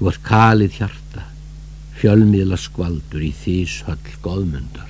Þú ert kalið hjarta, fjölmiðla skvaldur í þýshöll goðmundar.